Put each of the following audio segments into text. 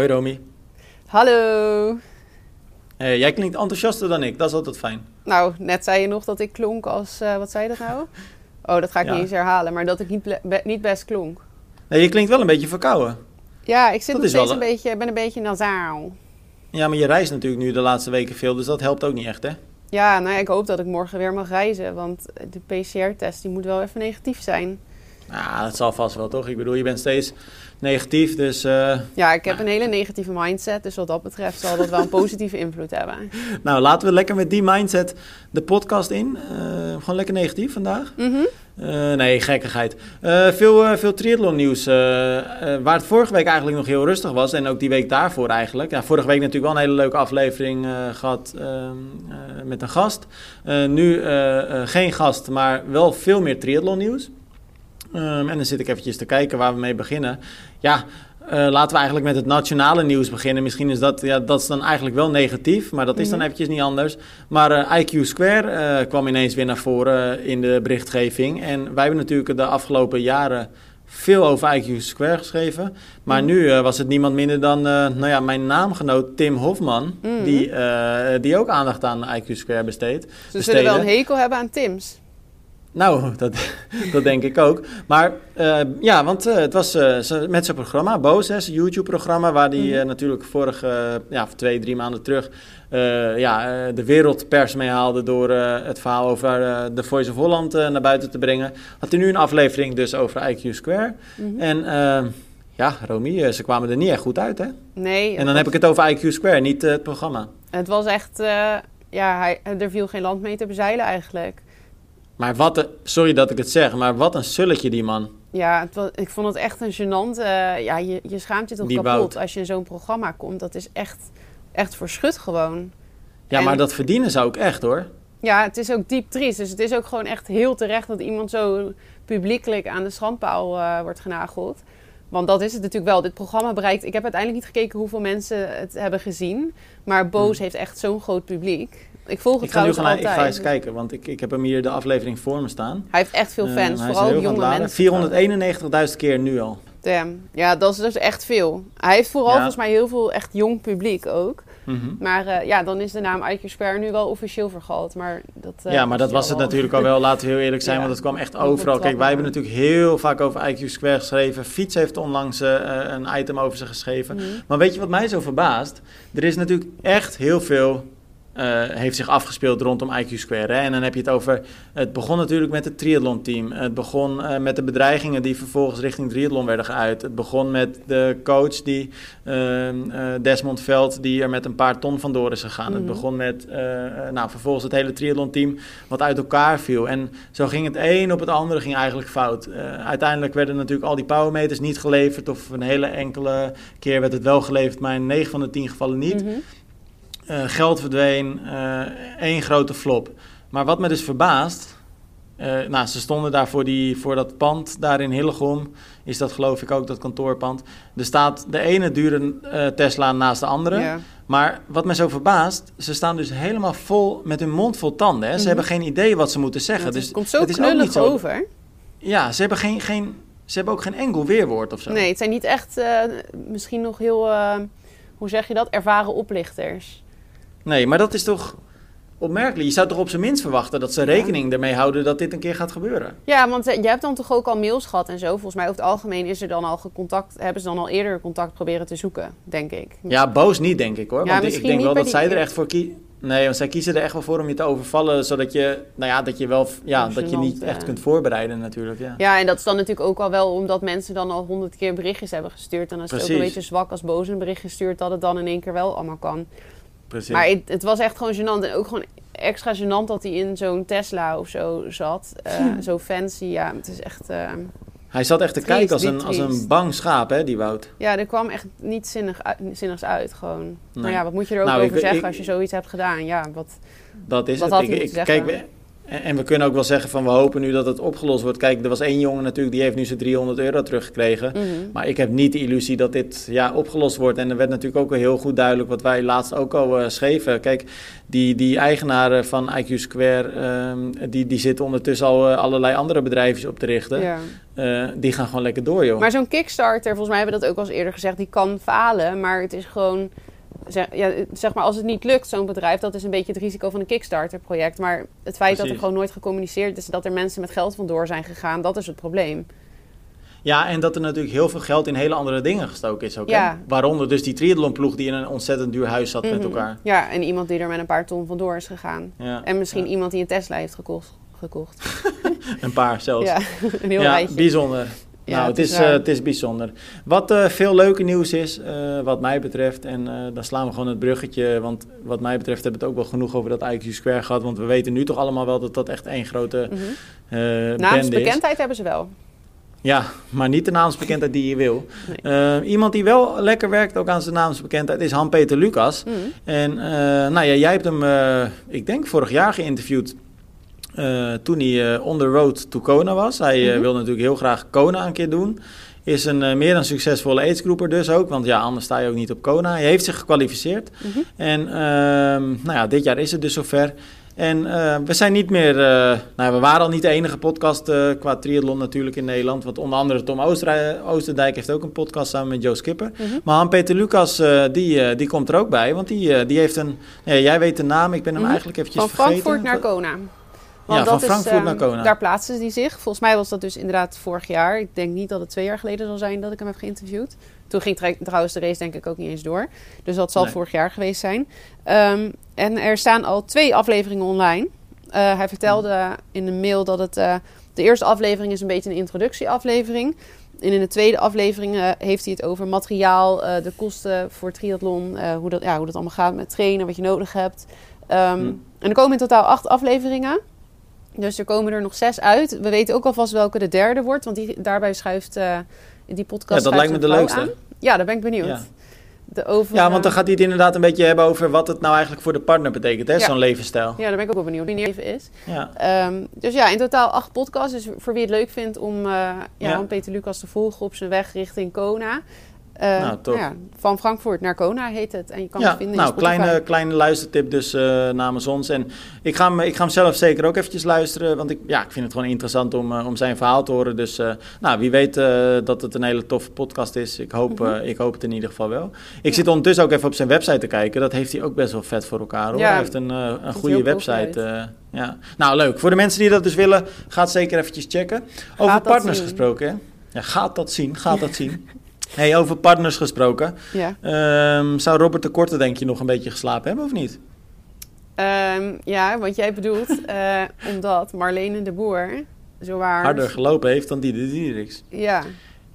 Hoi Romy. Hallo. Hey, jij klinkt enthousiaster dan ik, dat is altijd fijn. Nou, net zei je nog dat ik klonk als, uh, wat zei je dat nou? Oh, dat ga ik Ja. niet eens herhalen, maar dat ik niet, be- niet best klonk. Nee, je klinkt wel een beetje verkouden. Ja, ik zit Dat nog steeds een een- beetje, ben een beetje nasaal. Ja, maar je reist natuurlijk nu de laatste weken veel, dus dat helpt ook niet echt, hè? Ja, nou ja, ik hoop dat ik morgen weer mag reizen, want de PCR-test die moet wel even negatief zijn. Ja, dat zal vast wel, toch? Ik bedoel, je bent steeds negatief, dus... eh, Ja, ik heb een hele negatieve mindset, dus wat dat betreft zal dat wel een positieve invloed hebben. Nou, laten we lekker met die mindset de podcast in. Eh, gewoon lekker negatief vandaag. Mhm. Eh, nee, gekkigheid. Veel, eh, veel triathlon nieuws. waar het vorige week eigenlijk nog heel rustig was. En ook die week daarvoor eigenlijk. Ja, vorige week natuurlijk wel een hele leuke aflevering eh, gehad ehm, eh, met een gast. Nu geen gast, maar wel veel meer triathlon nieuws. Ehm, en dan zit ik eventjes te kijken waar we mee beginnen. Ja, eh, laten we eigenlijk met het nationale nieuws beginnen. Misschien is dat, ja, dat is dan eigenlijk wel negatief, maar dat is dan Mhm. eventjes niet anders. Maar eh, IQ Square eh, kwam ineens weer naar voren in de berichtgeving. En wij hebben natuurlijk de afgelopen jaren veel over IQ Square geschreven. Maar Mhm. nu was het niemand minder dan nou ja, mijn naamgenoot Tim Hofman, Mhm. die, die ook aandacht aan IQ Square besteedt. Ze zullen wel een hekel hebben aan Tim's. Nou, dat, dat denk ik ook. Maar eh, ja, want eh, het was eh, met zijn programma, Boos, hè, zijn YouTube-programma, waar die Mhm. natuurlijk vorige, ja, twee, drie maanden terug, ja, de wereldpers mee haalde door het verhaal over de Voice of Holland naar buiten te brengen. Had hij nu een aflevering dus over IQ Square. Mhm. En eh, ja, Romy, ze kwamen er niet echt goed uit, hè? Nee, En dan heb ik het over IQ Square, niet het programma. het was echt, ja, hij, er viel geen land mee te bezeilen eigenlijk. Maar wat een, sorry dat ik het zeg, maar wat een sulletje die man. Ja, was, ik vond het echt een gênant. eh, ja, je, je schaamt je toch Die kapot als je in zo'n programma komt. Dat is echt, echt verschut gewoon. Ja, En- maar dat verdienen ze ook echt, hoor. Ja, het is ook diep triest. Dus het is ook gewoon echt heel terecht dat iemand zo publiekelijk aan de schandpaal eh, wordt genageld. Want dat is het natuurlijk wel. Dit programma bereikt... Ik heb uiteindelijk niet gekeken hoeveel mensen het hebben gezien. Maar Boos heeft echt zo'n groot publiek. Ik volg het Ik ga nu gelijk, ik altijd. ga eens kijken, want ik, ik heb hem hier de aflevering voor me staan. Hij heeft echt veel Eh, fans. vooral jonge mensen. laden. 491.000 keer nu al. Damn. Ja, dat is dus echt veel. Hij heeft vooral Ja. volgens mij heel veel echt jong publiek ook. Mhm. Maar eh, ja, dan is de naam IQ Square nu wel officieel vergald. Maar dat, eh, ja, maar dat was het al. natuurlijk al wel, laten we heel eerlijk zijn, Ja. want het kwam echt Overal. Kijk, wij hebben natuurlijk heel vaak over IQ Square geschreven. Fiets heeft onlangs een item over ze geschreven. Mhm. Maar weet je wat mij zo verbaast? Er is natuurlijk echt heel veel. Eh, heeft zich afgespeeld rondom IQ Square. Hè? En dan heb je het over. Het begon natuurlijk met het triathlon team. Het begon eh, met de bedreigingen die vervolgens richting triathlon werden geuit. Het begon met de coach die ehm, eh, Desmond Veld, die er met een paar ton vandoor is gegaan. Het Mhm. begon met nou, vervolgens het hele triathlon team wat uit elkaar viel. En zo ging het een op het andere ging eigenlijk fout. Uiteindelijk werden natuurlijk al die powermeters niet geleverd. Of een hele enkele keer werd het wel geleverd, maar in 9 van de 10 gevallen niet. Mhm. Eh, geld verdween, eh, één grote flop. Maar wat me dus verbaast, eh, nou, ze stonden daar voor, die, voor dat pand daar in Hillegom, is dat geloof ik ook, dat kantoorpand. Er staat de ene dure Tesla naast de andere. Maar wat me zo verbaast, ze staan dus helemaal vol met hun mond vol tanden. Hè? Ze Mhm. hebben geen idee wat ze moeten zeggen. Het, dus komt zo het is ook niet zo- over. Ja, ze hebben, geen, geen, ze hebben ook geen enkel weerwoord of zo. Nee, het zijn niet echt misschien nog heel, hoe zeg je dat, ervaren oplichters. Nee, maar dat is toch opmerkelijk. Je zou toch op zijn minst verwachten dat ze rekening ermee houden dat dit een keer gaat gebeuren. Ja, want eh, jij hebt dan toch ook al mails gehad en zo. Volgens mij over het algemeen is er dan al contact, hebben ze dan al eerder contact proberen te zoeken, denk ik. Ja, boos niet, denk ik hoor. Ja, Want ik- denk wel dat zij er echt voor kiezen. Nee, want zij kiezen er echt wel voor om je te overvallen, zodat je, nou ja, dat je wel, ja, dat je niet echt ja. kunt voorbereiden natuurlijk. Ja. Ja, en dat is dan natuurlijk ook al wel omdat mensen dan al honderd keer berichtjes hebben gestuurd. En als het ook een beetje zwak als boos een bericht gestuurd, dat het dan in één keer wel allemaal kan. Precies. Maar het, het was echt gewoon gênant. En ook gewoon extra gênant dat hij in zo'n Tesla of zo zat. Eh, Zo fancy, ja. Het is echt... eh, Hij zat echt te Triest, kijken als een, als een bang schaap, hè, die Wout. ja, er kwam echt niet zinnig uit, zinnigs uit gewoon. Nee. Maar ja, wat moet je er ook Nou, ik- over zeggen ik- als je zoiets hebt gedaan? Ja, wat... Dat is Wat het. had Ik, moeten ik, zeggen? kijk, en, en we kunnen ook wel zeggen van we hopen nu dat het opgelost wordt. Kijk, er was één jongen natuurlijk, die heeft nu zijn 300 euro teruggekregen. Mhm. Maar ik heb niet de illusie dat dit ja, opgelost wordt. En er werd natuurlijk ook heel goed duidelijk wat wij laatst ook al eh, schreven. Kijk, die, die eigenaren van IQ Square, ehm, die, die zitten ondertussen al eh, allerlei andere bedrijven op te richten. Ja. Eh, die gaan gewoon lekker door, joh. Maar zo'n Kickstarter, volgens mij hebben we dat ook al eens eerder gezegd, die kan falen. Maar het is gewoon, zeg, ja, zeg maar, als het niet lukt, zo'n bedrijf, dat is een beetje het risico van een Kickstarter-project. Maar het feit dat er gewoon nooit gecommuniceerd is, dat er mensen met geld vandoor zijn gegaan, dat is het probleem. Ja, en dat er natuurlijk heel veel geld in hele andere dingen gestoken is ook. Ja. Waaronder dus die triathlonploeg die in een ontzettend duur huis zat met Mhm. elkaar. Ja, en iemand die er met een paar ton vandoor is gegaan. Ja, En misschien ja. iemand die een Tesla heeft gekocht. gekocht. Een paar zelfs. Ja, een heel ja, rijtje. bijzonder. Ja, nou, het het is is, eh, het is bijzonder. Wat eh, veel leuke nieuws is, eh, wat mij betreft, en eh, dan slaan we gewoon het bruggetje, want wat mij betreft hebben we het ook wel genoeg over dat IQ Square gehad, want we weten nu toch allemaal wel dat dat echt één grote eh band is. Naamsbekendheid hebben ze wel. Ja, maar niet de naamsbekendheid die je wil. Nee. Eh, iemand die wel lekker werkt ook aan zijn naamsbekendheid is Han-Peter Lucas. Mhm. En eh, nou ja, jij hebt hem, eh, ik denk vorig jaar geïnterviewd. Eh, toen hij eh, on the road to Kona was. Hij Mhm. wilde natuurlijk heel graag Kona een keer doen. Is een meer dan succesvolle aidsgroeper dus ook. Want ja, anders sta je ook niet op Kona. Hij heeft zich gekwalificeerd. Mhm. En ehm, nou ja, dit jaar is het dus zover. En we zijn niet meer... nou, we waren al niet de enige podcast qua triathlon natuurlijk in Nederland. Want onder andere Tom Oosterdijk heeft ook een podcast samen met Joe Skipper. Mhm. Maar Han-Peter Lucas, die, die komt er ook bij. Want die, die heeft een... Ja, jij weet de naam, ik ben hem Mhm. eigenlijk eventjes Van vergeten. Frankfurt naar Kona. Ja, van Frankfurt ehm, naar Kona. Daar plaatsen die zich. Volgens mij was dat dus inderdaad vorig jaar. Ik denk niet dat het twee jaar geleden zal zijn dat ik hem heb geïnterviewd. Toen ging trouwens de race denk ik ook niet eens door. Dus dat zal Nee. vorig jaar geweest zijn. Ehm, en er staan al twee afleveringen online. Eh, hij vertelde in een mail dat het... eh, de eerste aflevering is een beetje een introductieaflevering. En in de tweede aflevering eh, heeft hij het over materiaal, de kosten voor triathlon, hoe, dat, ja, hoe dat allemaal gaat met trainen, wat je nodig hebt. Ehm, Hm. En er komen in totaal acht afleveringen. Dus er komen er nog zes uit. We weten ook alvast welke de derde wordt, want die, daarbij schuift eh, in die podcast. Ja, dat lijkt me de leukste. aan. Ja, daar ben ik benieuwd. Ja. De over, Ja, want dan gaat hij het inderdaad een beetje hebben over wat het nou eigenlijk voor de partner betekent, hè? Ja. Zo'n levensstijl. Ja, daar ben ik ook wel benieuwd wie die even is. Ja. Ehm, dus ja, in totaal acht podcasts. Dus voor wie het leuk vindt om eh ja, Peter Lucas te volgen op zijn weg richting Kona. Eh, Nou, ja, van Frankfurt naar Kona heet het. En je kan ja, het vinden nou, in Spotify. kleine, kleine luistertip dus eh, namens ons. En ik ga, hem, ik ga hem zelf zeker ook eventjes luisteren, want ik, ja, ik vind het gewoon interessant om, eh, om zijn verhaal te horen. Dus nou, wie weet dat het een hele toffe podcast is. Ik hoop, Mhm. ik hoop het in ieder geval wel. Ik zit ondertussen ook even op zijn website te kijken. Dat heeft hij ook best wel vet voor elkaar hoor. Hij heeft een, een goede website. ja. Nou, leuk. Voor de mensen die dat dus willen, ga het zeker eventjes checken. Over partners gesproken, hè? Ja, gaat dat zien, gaat dat zien. Hey, over partners gesproken. Ja. Ehm, zou Robert de Korte denk je nog een beetje geslapen hebben of niet? Ehm, ja, want jij bedoelt eh, omdat Marlene de Boer zowaar... Harder gelopen heeft dan Diede Diedericks. Ja,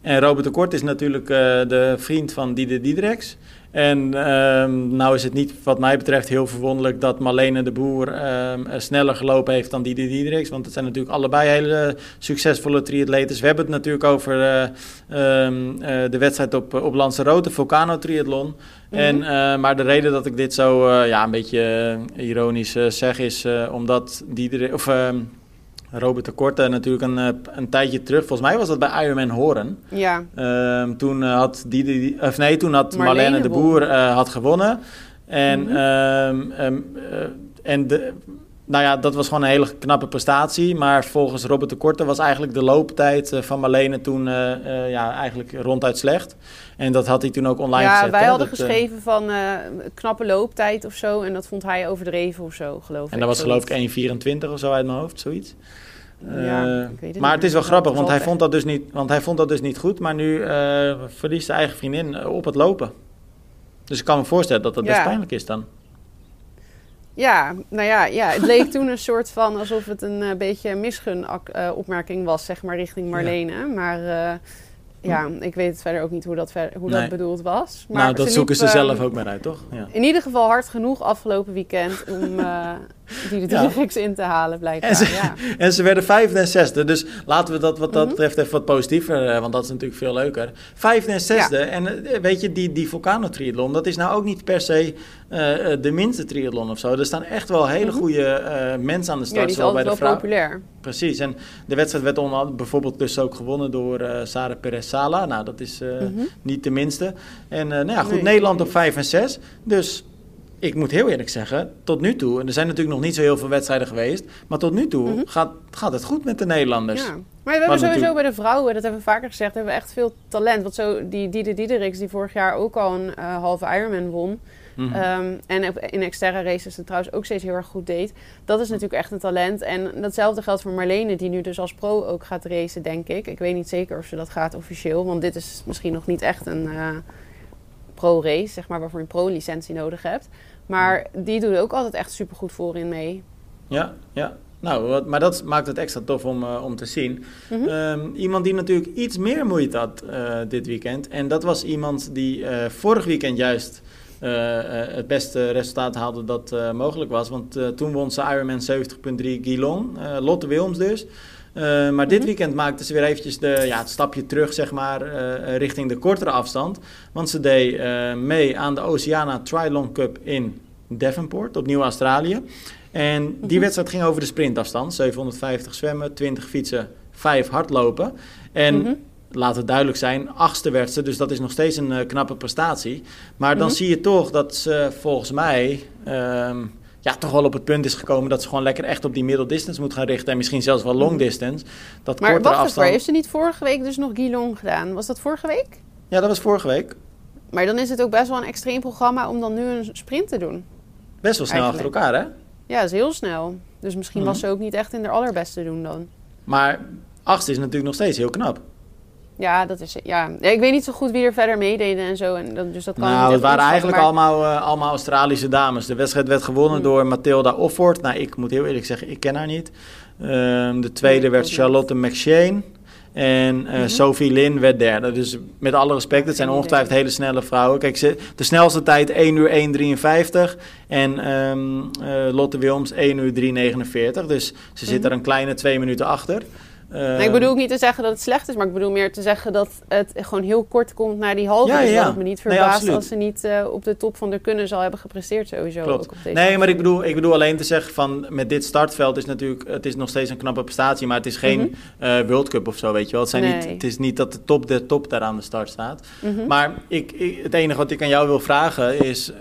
En Robert de Kort is natuurlijk eh, de vriend van Diede Diedericks. En ehm, nou is het niet wat mij betreft heel verwonderlijk dat Marlene de Boer ehm, eh, sneller gelopen heeft dan Diedericks. Want het zijn natuurlijk allebei hele succesvolle triatletes. We hebben het natuurlijk over eh, ehm, eh, de wedstrijd op, op Lanzarote, Volcano Triathlon. Mhm. En, eh, maar de reden dat ik dit zo ja, een beetje ironisch zeg is omdat Diederik, of, Robert de Korte natuurlijk een, eh, een tijdje terug, volgens mij was dat bij Ironman Horen. ja. Ehm, toen eh, had die, die, of nee, toen had Marlene Marlene, de. Boer eh, had gewonnen. En, eh, en de, nou ja, dat was gewoon een hele knappe prestatie. Maar volgens Robert de Korte was eigenlijk de looptijd van Marlene toen ja, eigenlijk ronduit slecht. En dat had hij toen ook online ja gezet. wij hè, hadden dat, geschreven van knappe looptijd of zo. En dat vond hij overdreven of zo, geloof ik. en dat was geloof ik 1,24 of zo uit mijn hoofd, zoiets. Ja, Eh, ik weet het maar niet het is wel grappig, want hij, vond dat dus niet, want hij vond dat dus niet goed. Maar nu eh, verliest de eigen vriendin eh, op het lopen. Dus ik kan me voorstellen dat dat best pijnlijk is dan. Ja, nou ja, ja, het leek toen een soort van alsof het een eh, beetje een misgun eh, opmerking was, zeg maar, richting Marlene. Maar ja, ik weet verder ook niet hoe dat, ver, hoe Nee. dat bedoeld was. Maar nou, dat zoeken ze ehm, zelf ook maar uit, toch? Ja. In ieder geval hard genoeg afgelopen weekend om, die de Ja. In te halen, blijkbaar. En ze, ja. en ze werden vijfde en zesde. Dus laten we dat wat dat Mhm. betreft even wat positiever, eh, want dat is natuurlijk veel leuker. Vijfde en zesde. En eh, weet je, die, die Vulcano triathlon, dat is nou ook niet per se eh, de minste triathlon of zo. Er staan echt wel hele Mhm. goede mensen aan de ja, start, die is bij de wel vrouw. populair. Precies. En de wedstrijd werd onder bijvoorbeeld dus ook gewonnen door eh Sarah Perez Sala. Nou, dat is Mhm. niet de minste. En nou ja, goed, Nee. Nederland op 5 en 6. Dus ik moet heel eerlijk zeggen, tot nu toe, en er zijn natuurlijk nog niet zo heel veel wedstrijden geweest, maar tot nu toe Mhm. gaat, gaat het goed met de Nederlanders. Ja. Maar we hebben sowieso natuurlijk- bij de vrouwen, dat hebben we vaker gezegd, hebben we echt veel talent. Want zo die Diede Diedericks, die vorig jaar ook al een eh, halve Ironman won. Mhm. Ehm, en op- in Xterra races het trouwens ook steeds heel erg goed deed. Dat is natuurlijk echt een talent. En datzelfde geldt voor Marlene, die nu dus als pro ook gaat racen, denk ik. Ik weet niet zeker of ze dat gaat officieel, want dit is misschien nog niet echt een eh, pro-race, zeg maar, waarvoor je een pro-licentie nodig hebt. Maar die doet ook altijd echt supergoed voorin mee. Ja, ja. Nou, wat, maar dat maakt het extra tof om, eh, om te zien. Mhm. Ehm, iemand die natuurlijk iets meer moeite had eh, dit weekend. En dat was iemand die eh, vorig weekend juist het beste resultaat haalde dat mogelijk was. Want toen won ze Ironman 70.3 Guilon, Lotte Wilms dus. Eh, maar dit Mhm. weekend maakte ze weer eventjes de, ja, het stapje terug, zeg maar, eh, richting de kortere afstand. Want ze deed eh, mee aan de Oceana Triathlon Cup in Devonport, op Nieuw-Australië. En die Mhm. wedstrijd ging over de sprintafstand. 750 zwemmen, 20 fietsen, 5 hardlopen. En Mhm. laat het duidelijk zijn, achtste werd ze. Dus dat is nog steeds een knappe prestatie. Maar dan zie je toch dat ze volgens mij... ehm, ja, toch wel op het punt is gekomen dat ze gewoon lekker echt op die middle distance moet gaan richten. En misschien zelfs wel long Mhm. distance. Dat Maar wacht even, afstand. heeft ze niet vorige week dus nog Guilon gedaan? Was dat vorige week? Ja, dat was vorige week. Maar dan is het ook best wel een extreem programma om dan nu een sprint te doen. Best wel snel Eigenlijk. achter elkaar, hè? Ja, dat is heel snel. Dus misschien Mhm. was ze ook niet echt in de allerbeste doen dan. Maar achtste is natuurlijk nog steeds heel knap. Ja, dat is ja. Ik weet niet zo goed wie er verder meededen en zo. En dat, dus dat kan Nou, het waren eigenlijk maar- allemaal, eh, allemaal Australische dames. De wedstrijd werd gewonnen Hmm. door Mathilda Offord. Nou, ik moet heel eerlijk zeggen, ik ken haar niet. Ehm, de tweede Nee, werd niet. Charlotte McShane. En eh, Mhm. Sophie Lin werd derde. Dus met alle respect, het zijn ongetwijfeld hele snelle vrouwen. Kijk, ze, de snelste tijd 1 uur 1.53. En ehm, eh, Lotte Wilms 1 uur 3.49. Dus ze zit Mhm. er een kleine twee minuten achter. Nee, ik Ehm, bedoel ook niet te zeggen dat het slecht is, maar ik bedoel meer te zeggen dat het gewoon heel kort komt naar die halve. Ja, dus ja, dat het me niet verbaast als ze niet eh, op de top van de kunnen zal hebben gepresteerd sowieso. Klopt. Ook op deze Nee, maar ik bedoel, ik bedoel alleen te zeggen van met dit startveld is natuurlijk, het is nog steeds een knappe prestatie, maar het is geen eh, World Cup of zo, weet je wel. Het, zijn niet, het is niet dat de top de top daar aan de start staat. Mhm. Maar ik, ik- het enige wat ik aan jou wil vragen is, eh,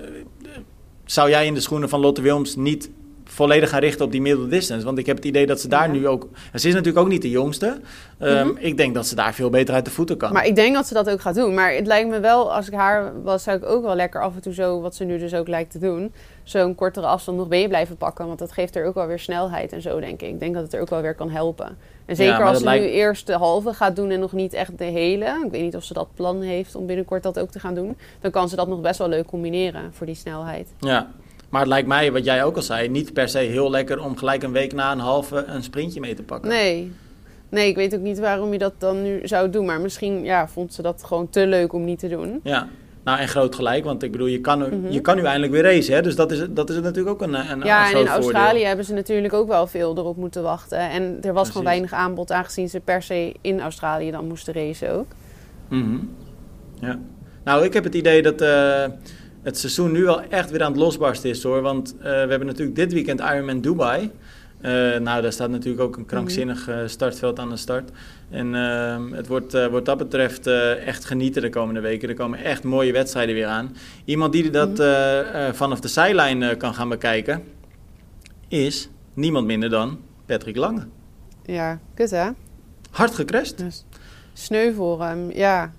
zou jij in de schoenen van Lotte Wilms niet volledig gaan richten op die middle distance? Want ik heb het idee dat ze daar Ja. nu ook, ze is natuurlijk ook niet de jongste. Ehm, Mhm. Ik denk dat ze daar veel beter uit de voeten kan. Maar ik denk dat ze dat ook gaat doen. Maar het lijkt me wel, als ik haar was, zou ik ook wel lekker af en toe zo, wat ze nu dus ook lijkt te doen, zo'n kortere afstand nog mee blijven pakken. Want dat geeft er ook wel weer snelheid en zo, denk ik. Ik denk dat het er ook wel weer kan helpen. En zeker als ze lijkt- nu eerst de halve gaat doen en nog niet echt de hele. Ik weet niet of ze dat plan heeft om binnenkort dat ook te gaan doen. Dan kan ze dat nog best wel leuk combineren voor die snelheid. Ja, maar het lijkt mij, wat jij ook al zei, niet per se heel lekker om gelijk een week na een halve een sprintje mee te pakken. Nee. Nee, ik weet ook niet waarom je dat dan nu zou doen. Maar misschien ja, vond ze dat gewoon te leuk om niet te doen. Ja, nou en groot gelijk, want ik bedoel, je kan, nu- Mhm. je kan nu eindelijk weer racen, hè? dus dat is, dat is natuurlijk ook een, een, Ja, en in Australië voordeel. hebben ze natuurlijk ook wel veel erop moeten wachten. En er was Precies. gewoon weinig aanbod, aangezien ze per se in Australië dan moesten racen ook. Mhm. Ja. Nou, ik heb het idee dat eh, het seizoen nu al echt weer aan het losbarsten is, hoor. Want eh, we hebben natuurlijk dit weekend Ironman Dubai. Eh, nou, daar staat natuurlijk ook een krankzinnig eh, startveld aan de start. En ehm, het wordt wat dat betreft echt genieten de komende weken. Er komen echt mooie wedstrijden weer aan. Iemand die dat Mhm. vanaf de zijlijn kan gaan bekijken, is niemand minder dan Patrick Lange. Ja, kut hè? Hard gecrashed. Dus sneu voor hem, ja.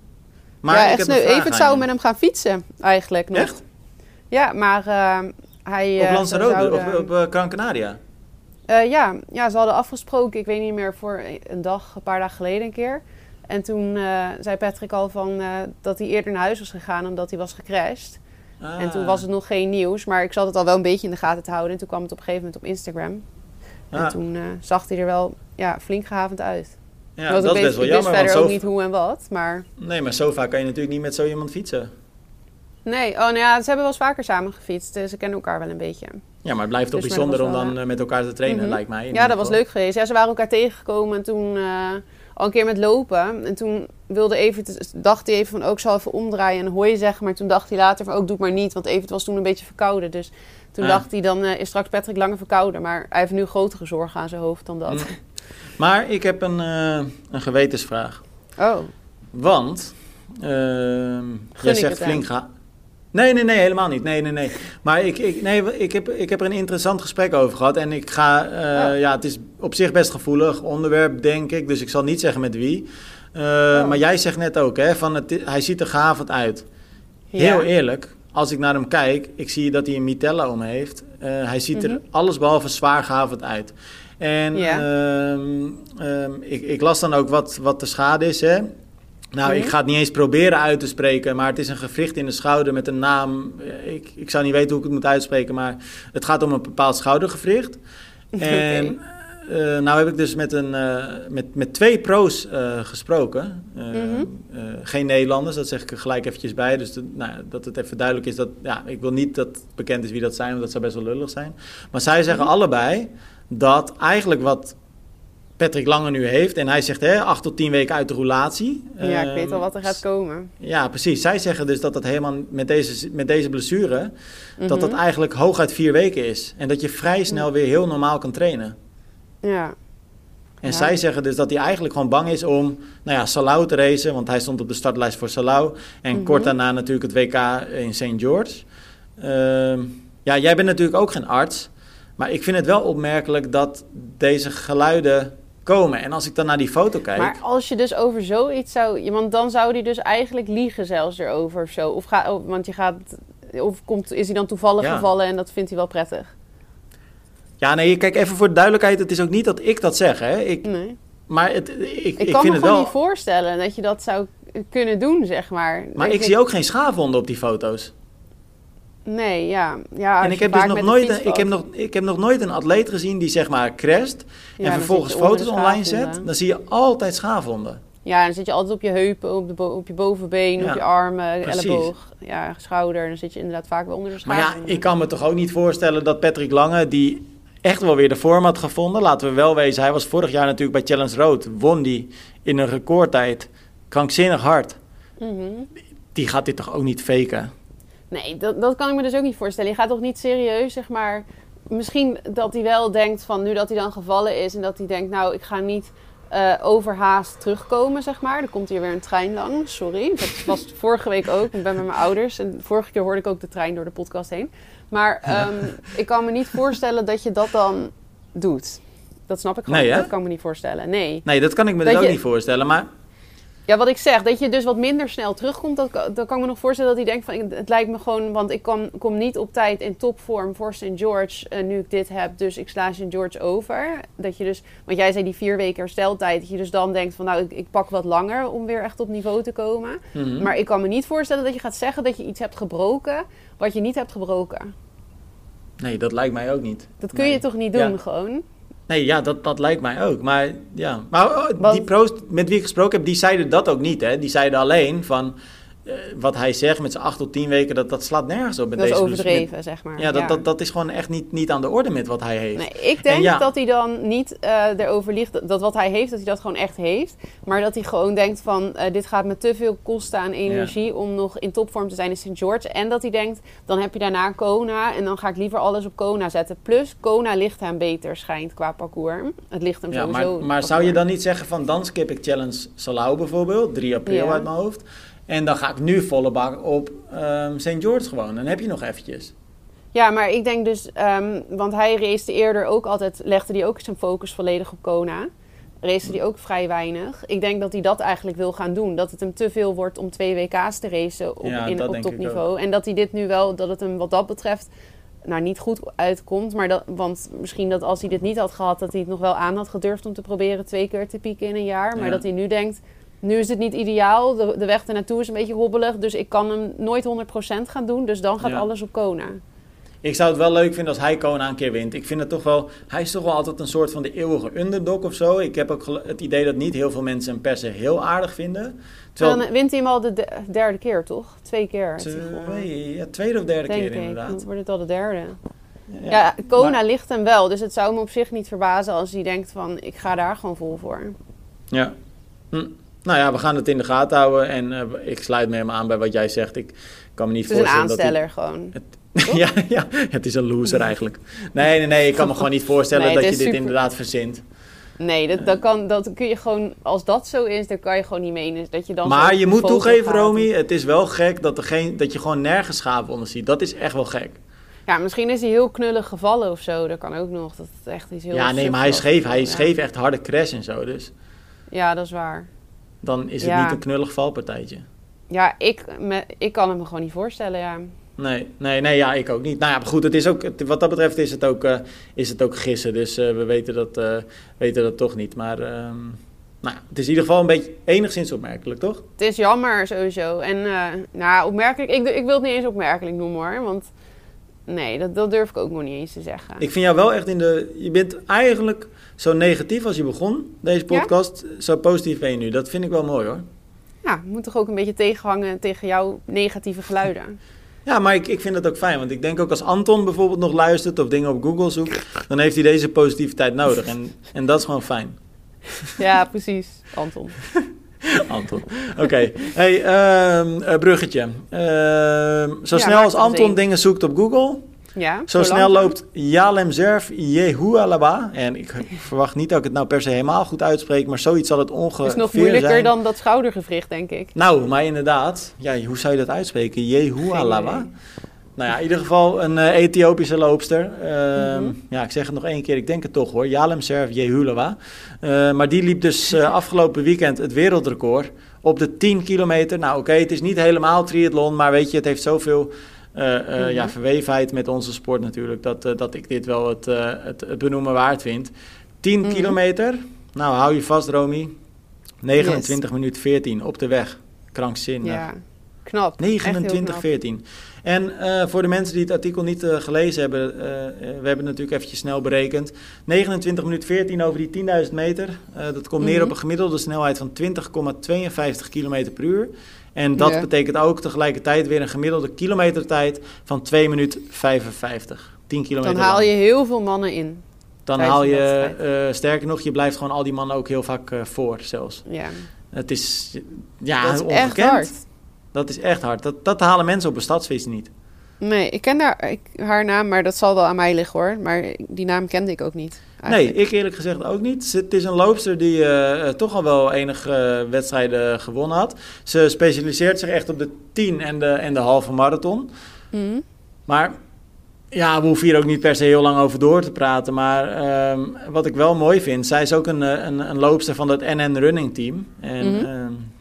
Maar ja, ik echt heb aan zou met hem gaan fietsen, eigenlijk nog. Echt? Ja, maar eh, hij... Op eh, Lanzarote, zouden- op, op Gran Canaria. Eh, ja, ja, ze hadden afgesproken, ik weet niet meer, voor een dag, een paar dagen geleden een keer. En toen zei Patrick al van, dat hij eerder naar huis was gegaan omdat hij was gecrashed. En toen Ah. was het nog geen nieuws, maar ik zat het al wel een beetje in de gaten te houden. En toen kwam het op een gegeven moment op Instagram. En Ah, toen zag hij er wel ja, flink gehavend uit. Ja, dat is best wel ik wist jammer. Verder ook niet hoe en wat, maar... nee, maar zo vaak kan je natuurlijk niet met zo iemand fietsen. Nee, oh nou ja, ze hebben wel eens vaker samen gefietst. Dus ze kennen elkaar wel een beetje. Ja, maar het blijft toch Dus, bijzonder om dan eh, met elkaar te trainen, Mhm. lijkt mij. Ja, dat was leuk geweest. Ja, ze waren elkaar tegengekomen en toen eh, al een keer met lopen. En toen wilde Evert, dacht hij even van, ook ik zal even omdraaien en hooi zeggen. Maar toen dacht hij later van, ook doe het maar niet. Want Evert was toen een beetje verkouden. Dus toen Ah. dacht hij, dan eh, is straks Patrick langer verkouden. Maar hij heeft nu grotere zorgen aan zijn hoofd dan dat. Mm. Maar ik heb een, eh, een gewetensvraag. Oh, Want, ehm jij zegt flink ga. Nee, nee, nee, helemaal niet. Nee, nee, nee. Maar ik, ik, nee, ik, heb, ik heb er een interessant gesprek over gehad. En ik ga, eh, Oh. ja, het is op zich best gevoelig onderwerp, denk ik. Dus ik zal niet zeggen met wie. Eh, Oh. Maar jij zegt net ook, hè, van het, hij ziet er gehavend uit. Heel eerlijk, als ik naar hem kijk, ik zie dat hij een mitella om heeft. Hij ziet er Mhm. alles behalve zwaar gehavend uit. En Ja. ehm, ehm, ik, ik las dan ook wat, wat de schade is, hè. Nou, Mhm. ik ga het niet eens proberen uit te spreken, maar het is een gewricht in de schouder met een naam. Ik, ik zou niet weten hoe ik het moet uitspreken, maar het gaat om een bepaald schoudergewricht. En eh, nou heb ik dus met, een, eh, met, met twee pro's eh, gesproken. Eh, Mhm. geen Nederlanders, dat zeg ik er gelijk eventjes bij. Dus de- nou, dat het even duidelijk is dat... Ja, ik wil niet dat bekend is wie dat zijn, want dat zou best wel lullig zijn. Maar zij zeggen Mhm. allebei dat eigenlijk wat Patrick Lange nu heeft... en hij zegt hè, acht tot tien weken uit de roulatie. Ja, ik weet Ehm, al wat er gaat komen. Ja, precies. Zij zeggen dus dat dat helemaal met deze, met deze blessure... dat dat Mhm. eigenlijk hooguit vier weken is. En dat je vrij snel weer heel normaal kan trainen. Ja. En Ja. zij zeggen dus dat hij eigenlijk gewoon bang is om, nou ja, Salau te racen. Want hij stond op de startlijst voor Salau. En Mhm. kort daarna natuurlijk het WK in St. George. Ehm, ja, jij bent natuurlijk ook geen arts. Maar ik vind het wel opmerkelijk dat deze geluiden komen. En als ik dan naar die foto kijk... Maar als je dus over zoiets zou... Want dan zou hij dus eigenlijk liegen zelfs erover of zo. Of ga, want je gaat... Of komt, is hij dan toevallig Ja. gevallen en dat vindt hij wel prettig? Ja, nee, kijk even voor de duidelijkheid. Het is ook niet dat ik dat zeg, hè. Ik, Nee. maar het, ik, ik, Ik, kan vind me gewoon wel... niet voorstellen dat je dat zou kunnen doen, zeg maar. Maar ik je- zie ook geen schaafwonden op die foto's. Nee, ja. ja en als ik heb dus nog nooit, een, ik, heb nog, ik heb nog nooit een atleet gezien die zeg maar crasht Ja, en vervolgens foto's online zet. Dan zie je altijd schaafwonden. Ja, dan zit je altijd op je heupen, op, de op je bovenbeen, Ja, op je armen, precies. elleboog, ja, schouder. Dan zit je inderdaad vaak wel onder de Maar ja, ik kan me toch ook niet voorstellen dat Patrick Lange, die echt wel weer de vorm had gevonden. Laten we wel wezen, hij was vorig jaar natuurlijk bij Challenge Road. Won die in een recordtijd. Krankzinnig hard. Mhm. Die gaat dit toch ook niet faken? Nee, dat, dat kan ik me dus ook niet voorstellen. Je gaat toch niet serieus, zeg maar... Misschien dat hij wel denkt van nu dat hij dan gevallen is... en dat hij denkt, nou, ik ga niet eh, overhaast terugkomen, zeg maar. Dan komt hier weer een trein lang, sorry. Dat was vorige week ook. Ik ben met mijn ouders. En vorige keer hoorde ik ook de trein door de podcast heen. Maar ehm, ik kan me niet voorstellen dat je dat dan doet. Dat snap ik gewoon. Nee, dat kan ik me niet voorstellen. Nee. Nee, dat kan ik me Dat dus ook je- niet voorstellen. Maar Ja, wat ik zeg, dat je dus wat minder snel terugkomt, dat, kan- dan kan ik me nog voorstellen dat hij denkt van, het lijkt me gewoon, want ik kom, kom niet op tijd in topvorm voor St. George, eh, nu ik dit heb, dus ik sla St. George over. Dat je dus, want jij zei die vier weken hersteltijd, dat je dus dan denkt van, nou, ik, ik pak wat langer om weer echt op niveau te komen. mhm. Maar ik kan me niet voorstellen dat je gaat zeggen dat je iets hebt gebroken, wat je niet hebt gebroken. nee, dat lijkt mij ook niet. Dat kun Nee. je toch niet doen, Ja. gewoon? Nee, ja, dat, dat lijkt mij ook. Maar ja, maar oh, die pro's met wie ik gesproken heb, die zeiden dat ook niet. Hè? Die zeiden alleen van wat hij zegt met zijn acht tot tien weken, dat, dat slaat nergens op. Met Dat is overdreven, zeg maar. ja, dat, Dat, dat is gewoon echt niet, niet aan de orde met wat hij heeft. Nee, ik denk ja. dat hij dan niet eh, erover ligt dat, dat wat hij heeft, dat hij dat gewoon echt heeft. Maar dat hij gewoon denkt van, eh, dit gaat me te veel kosten aan energie om nog in topvorm te zijn in St. George. En dat hij denkt, dan heb je daarna Kona en dan ga ik liever alles op Kona zetten. Plus, Kona ligt hem beter, schijnt, qua parcours. Het ligt hem Ja, sowieso. maar, maar zou je dan niet zeggen van dan skip ik Challenge Salau bijvoorbeeld, 3 april uit mijn hoofd. En dan ga ik nu volle bak op ehm St. George gewoon. Dan heb je nog eventjes. Ja, maar ik denk dus, ehm, want hij race eerder ook altijd, legde hij ook zijn focus volledig op Kona. Race hij ook vrij weinig. Ik denk dat hij dat eigenlijk wil gaan doen. Dat het hem te veel wordt om twee WK's te racen op, Ja, in, op topniveau. En dat hij dit nu wel, dat het hem wat dat betreft, nou niet goed uitkomt. Maar dat, want misschien dat als hij dit niet had gehad, dat hij het nog wel aan had gedurfd om te proberen twee keer te pieken in een jaar. Maar Ja. dat hij nu denkt, nu is het niet ideaal. De, de weg ernaartoe is een beetje hobbelig. Dus ik kan hem nooit 100% gaan doen. Dus dan gaat Ja. alles op Kona. ik zou het wel leuk vinden als hij Kona een keer wint. Ik vind het toch wel, hij is toch wel altijd een soort van de eeuwige underdog of zo. Ik heb ook het idee dat niet heel veel mensen hem per se heel aardig vinden. Terwijl, dan wint hij hem al de derde keer, toch? Twee keer. Twee, ja, tweede of derde keer inderdaad. Dan wordt het al de derde. Ja, ja Kona ligt hem wel. Dus het zou me op zich niet verbazen als hij denkt van... ik ga daar gewoon vol voor. Ja. Hm. Nou ja, we gaan het in de gaten houden. En uh, ik sluit me helemaal aan bij wat jij zegt. Ik kan me niet voorstellen dat... Het is een aansteller gewoon. ja, ja, het is een loser eigenlijk. Nee, nee, nee. Ik kan me gewoon niet voorstellen dat je dit inderdaad verzint. Nee, dat, dat, kan, dat kun je gewoon... Als dat zo is, dan kan je gewoon niet menen dat je dan... Maar je moet toegeven, Romy, het is wel gek dat, er geen, dat je gewoon nergens schaven onder ziet. Dat is echt wel gek. Ja, misschien is hij heel knullig gevallen of zo. Dat kan ook nog. Dat het echt iets heel Ja, nee, maar hij scheef. Hij scheef echt harde crash en zo, dus... Ja, dat is waar. Dan is het niet een knullig valpartijtje. Ja, ik, me, ik kan het me gewoon niet voorstellen, ja. Nee, nee, nee, ja, ik ook niet. Nou ja, maar goed, het is ook, wat dat betreft is het ook, uh, is het ook gissen. Dus uh, we weten dat, uh, weten dat toch niet. Maar um, nou, het is in ieder geval een beetje enigszins opmerkelijk, toch? Het is jammer sowieso. En nou, opmerkelijk, ik, ik wil het niet eens opmerkelijk noemen hoor. Want nee, dat, dat durf ik ook nog niet eens te zeggen. Ik vind jou wel echt in de... Je bent eigenlijk zo negatief als je begon, deze podcast. Zo positief ben je nu. Dat vind ik wel mooi hoor. Ja, moet toch ook een beetje tegenhangen tegen jouw negatieve geluiden. Ja, maar ik, ik vind het ook fijn. Want ik denk ook als Anton bijvoorbeeld nog luistert of dingen op Google zoekt, dan heeft hij deze positiviteit nodig. En, en dat is gewoon fijn. Ja, precies. Anton. Anton. Oké. Hey, uh, bruggetje. Uh, zo snel als Anton dingen zoekt op Google, ja, zo, snel loopt Yalem Zerf Yehualaba. En ik verwacht niet dat ik het nou per se helemaal goed uitspreek, maar zoiets zal het ongeveer zijn. is nog moeilijker dan dat schoudergewricht, denk ik. Nou, maar inderdaad. Ja, hoe zou je dat uitspreken? Yehualaba? Nou ja, in ieder geval een uh, Ethiopische loopster. Uh, mm Ja, ik zeg het nog één keer, ik denk het toch hoor. Yalem Serf Yehulawa. Uh, maar die liep dus uh, afgelopen weekend het wereldrecord op de 10 kilometer. Nou oké, okay, het is niet helemaal triathlon, maar weet je, het heeft zoveel uh, ja, verwevenheid met onze sport natuurlijk, dat, uh, dat ik dit wel het, het, het, benoemen waard vind. 10 mm -hmm. kilometer, nou hou je vast Romy, 29 yes. minuten 14 op de weg, krankzinnig. Ja, knap. 29, knap. 14. En uh, voor de mensen die het artikel niet uh, gelezen hebben, uh, we hebben natuurlijk eventjes snel berekend. 29 minuten 14 over die 10.000 meter. dat komt mm -hmm. neer op een gemiddelde snelheid van 20,52 km per uur. En dat ja. betekent ook tegelijkertijd weer een gemiddelde kilometertijd van 2 minuten 55. 10 kilometer Dan haal lang. je heel veel mannen in. Dan haal je, uh, sterker nog, je blijft gewoon al die mannen ook heel vaak uh, voor zelfs. Ja. Het is, ja, dat is ongekend. echt hard. Dat is echt hard. Dat, dat halen mensen op een stadsfeest niet. Nee, ik ken daar, ik, haar naam, maar dat zal wel aan mij liggen hoor. Maar die naam kende ik ook niet. Eigenlijk. Nee, ik eerlijk gezegd ook niet. Het is een loopster die uh, toch al wel enige uh, wedstrijden gewonnen had. Ze specialiseert zich echt op de 10 en de, en de halve marathon. Mm. Maar ja, we hoeven hier ook niet per se heel lang over door te praten. Maar um, wat ik wel mooi vind, zij is ook een, een, een loopster van het NN Running Team. En Mhm. um,